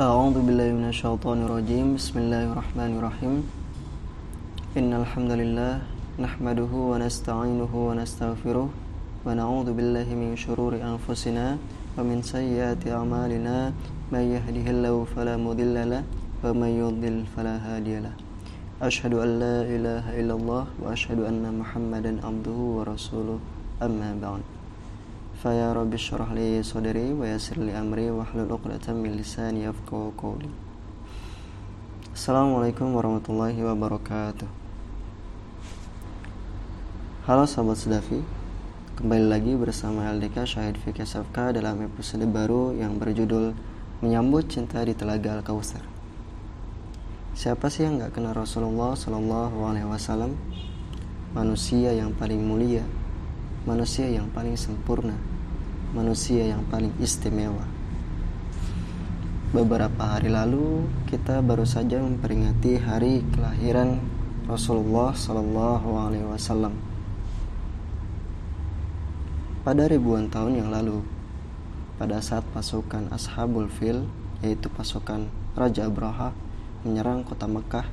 أعوذ بالله من الشيطان الرجيم. بسم الله الرحمن الرحيم. إن الحمد لله نحمده ونستعينه ونستغفره ونعوذ بالله من شرور أنفسنا ومن سيئات أعمالنا. من يهده الله فلا مضل له ومن يضلل فلا هادي له. أشهد أن لا إله إلا الله وأشهد أن محمدا عبده ورسوله. أما بعد. Faya rabbi syurah li wa yasir li amri wa hlul uqdatan min qawli Assalamualaikum warahmatullahi wabarakatuh. Halo sahabat sedafi Kembali lagi bersama LDK Syahid Fikir Safka dalam episode baru yang berjudul Menyambut Cinta di Telaga al -Kawusar. Siapa sih yang gak kenal Rasulullah Sallallahu Alaihi Wasallam? Manusia yang paling mulia Manusia yang paling sempurna manusia yang paling istimewa. Beberapa hari lalu kita baru saja memperingati hari kelahiran Rasulullah Sallallahu Alaihi Wasallam. Pada ribuan tahun yang lalu, pada saat pasukan Ashabul Fil, yaitu pasukan Raja Abraha, menyerang kota Mekah,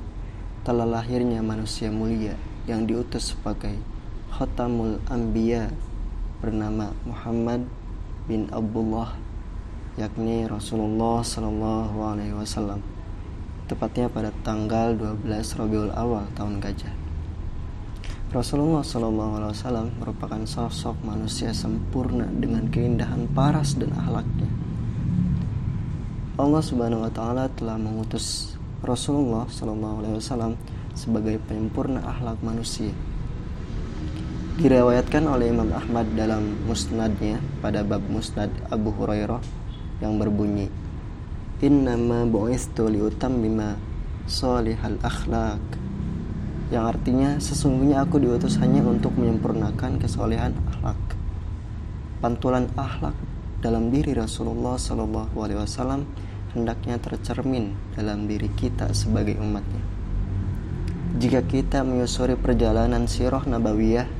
telah lahirnya manusia mulia yang diutus sebagai Khatamul Anbiya bernama Muhammad bin Abdullah yakni Rasulullah Shallallahu Alaihi Wasallam tepatnya pada tanggal 12 Rabiul Awal tahun gajah. Rasulullah Shallallahu Alaihi Wasallam merupakan sosok manusia sempurna dengan keindahan paras dan akhlaknya. Allah Subhanahu Wa Taala telah mengutus Rasulullah Shallallahu Alaihi Wasallam sebagai penyempurna akhlak manusia. Diriwayatkan oleh Imam Ahmad dalam musnadnya pada bab musnad Abu Hurairah yang berbunyi Innama bu'istu liutammima salihal akhlak yang artinya sesungguhnya aku diutus hanya untuk menyempurnakan kesolehan akhlak. Pantulan akhlak dalam diri Rasulullah Shallallahu Alaihi Wasallam hendaknya tercermin dalam diri kita sebagai umatnya. Jika kita menyusuri perjalanan sirah nabawiyah,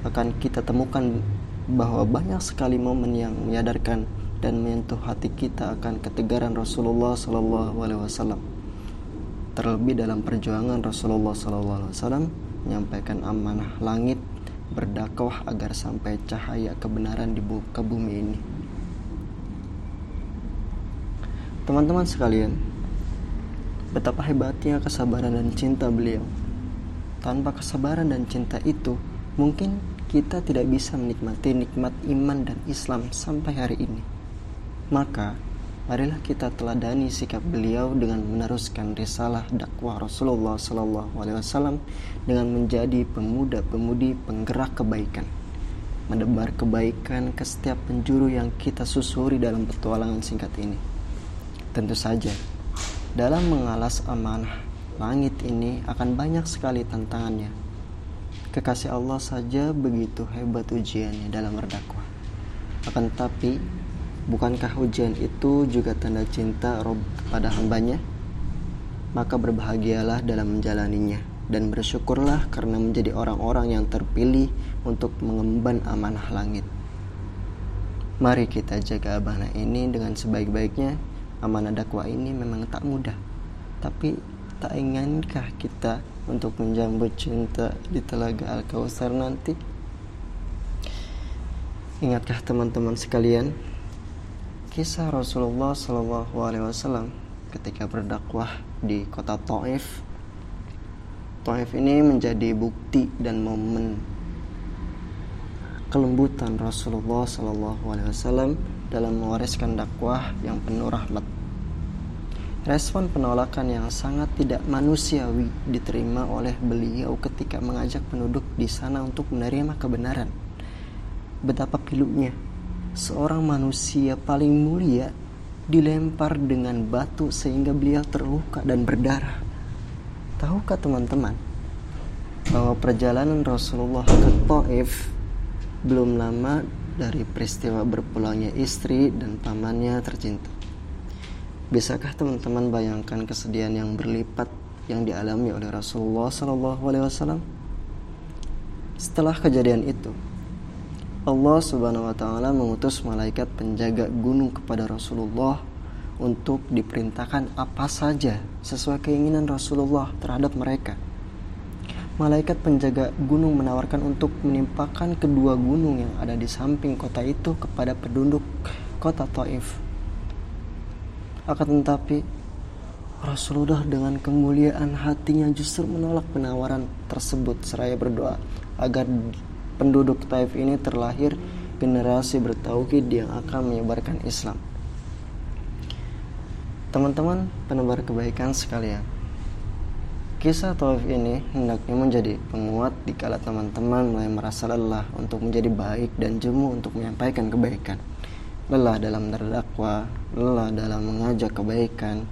akan kita temukan bahwa banyak sekali momen yang menyadarkan dan menyentuh hati kita akan ketegaran Rasulullah Sallallahu Alaihi Wasallam. Terlebih dalam perjuangan Rasulullah Sallallahu Alaihi Wasallam menyampaikan amanah langit berdakwah agar sampai cahaya kebenaran di ke bumi ini. Teman-teman sekalian, betapa hebatnya kesabaran dan cinta beliau. Tanpa kesabaran dan cinta itu, mungkin kita tidak bisa menikmati nikmat iman dan Islam sampai hari ini. Maka, marilah kita teladani sikap beliau dengan meneruskan risalah dakwah Rasulullah Wasallam dengan menjadi pemuda-pemudi penggerak kebaikan, menebar kebaikan ke setiap penjuru yang kita susuri dalam petualangan singkat ini. Tentu saja, dalam mengalas amanah langit ini akan banyak sekali tantangannya. Kekasih Allah saja begitu hebat ujiannya dalam berdakwah. Akan tetapi, bukankah ujian itu juga tanda cinta Rob kepada hambanya? Maka berbahagialah dalam menjalaninya dan bersyukurlah karena menjadi orang-orang yang terpilih untuk mengemban amanah langit. Mari kita jaga amanah ini dengan sebaik-baiknya amanah dakwah ini memang tak mudah. Tapi tak inginkah kita untuk menjambut cinta di telaga Al-Kausar nanti? Ingatkah teman-teman sekalian kisah Rasulullah Shallallahu Alaihi Wasallam ketika berdakwah di kota Taif? Taif ini menjadi bukti dan momen kelembutan Rasulullah Shallallahu Alaihi Wasallam dalam mewariskan dakwah yang penuh rahmat. Respon penolakan yang sangat tidak manusiawi diterima oleh beliau ketika mengajak penduduk di sana untuk menerima kebenaran. Betapa pilunya seorang manusia paling mulia dilempar dengan batu sehingga beliau terluka dan berdarah. Tahukah teman-teman bahwa perjalanan Rasulullah ke Taif belum lama dari peristiwa berpulangnya istri dan pamannya tercinta. Bisakah teman-teman bayangkan kesedihan yang berlipat yang dialami oleh Rasulullah Shallallahu Alaihi Wasallam? Setelah kejadian itu, Allah Subhanahu Wa Taala mengutus malaikat penjaga gunung kepada Rasulullah untuk diperintahkan apa saja sesuai keinginan Rasulullah terhadap mereka. Malaikat penjaga gunung menawarkan untuk menimpakan kedua gunung yang ada di samping kota itu kepada penduduk kota Taif. Akan tetapi, Rasulullah dengan kemuliaan hatinya justru menolak penawaran tersebut seraya berdoa agar penduduk Taif ini terlahir generasi bertauhid yang akan menyebarkan Islam. Teman-teman penebar kebaikan sekalian, kisah Taif ini hendaknya menjadi penguat di kala teman-teman mulai merasa lelah untuk menjadi baik dan jemu untuk menyampaikan kebaikan. Lelah dalam berdakwah, lelah dalam mengajak kebaikan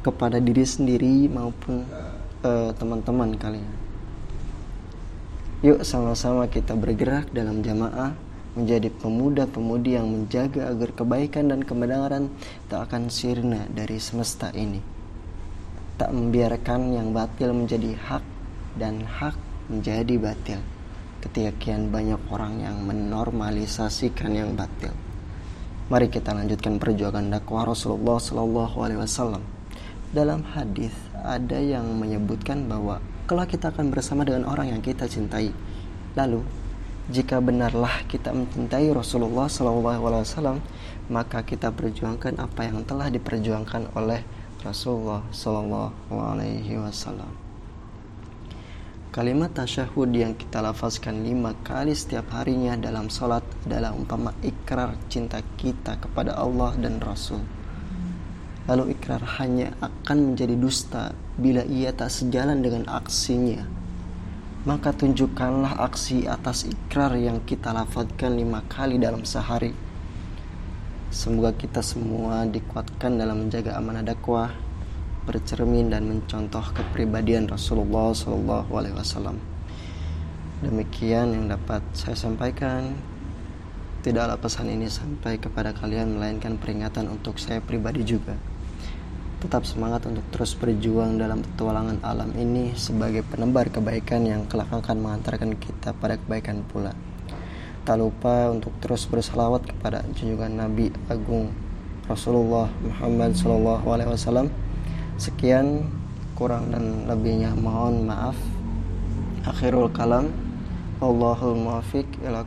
kepada diri sendiri maupun uh, teman-teman kalian. Yuk sama-sama kita bergerak dalam jamaah menjadi pemuda-pemudi yang menjaga agar kebaikan dan kebenaran tak akan sirna dari semesta ini. Tak membiarkan yang batil menjadi hak dan hak menjadi batil. Ketika kian banyak orang yang menormalisasikan yang batil. Mari kita lanjutkan perjuangan dakwah Rasulullah Shallallahu Alaihi Wasallam. Dalam hadis ada yang menyebutkan bahwa kalau kita akan bersama dengan orang yang kita cintai, lalu jika benarlah kita mencintai Rasulullah SAW, maka kita perjuangkan apa yang telah diperjuangkan oleh Rasulullah SAW. Kalimat tasyahud yang kita lafazkan lima kali setiap harinya dalam sholat adalah umpama ikrar cinta kita kepada Allah dan Rasul. Lalu ikrar hanya akan menjadi dusta bila ia tak sejalan dengan aksinya maka tunjukkanlah aksi atas ikrar yang kita lafadkan lima kali dalam sehari. Semoga kita semua dikuatkan dalam menjaga amanah dakwah, bercermin dan mencontoh kepribadian Rasulullah Wasallam. Demikian yang dapat saya sampaikan. Tidaklah pesan ini sampai kepada kalian melainkan peringatan untuk saya pribadi juga. Tetap semangat untuk terus berjuang dalam petualangan alam ini sebagai penebar kebaikan yang kelak akan mengantarkan kita pada kebaikan pula. Tak lupa untuk terus bersalawat kepada junjungan Nabi Agung Rasulullah Muhammad SAW. Sekian kurang dan lebihnya mohon maaf. Akhirul kalam. Allahul muafiq ila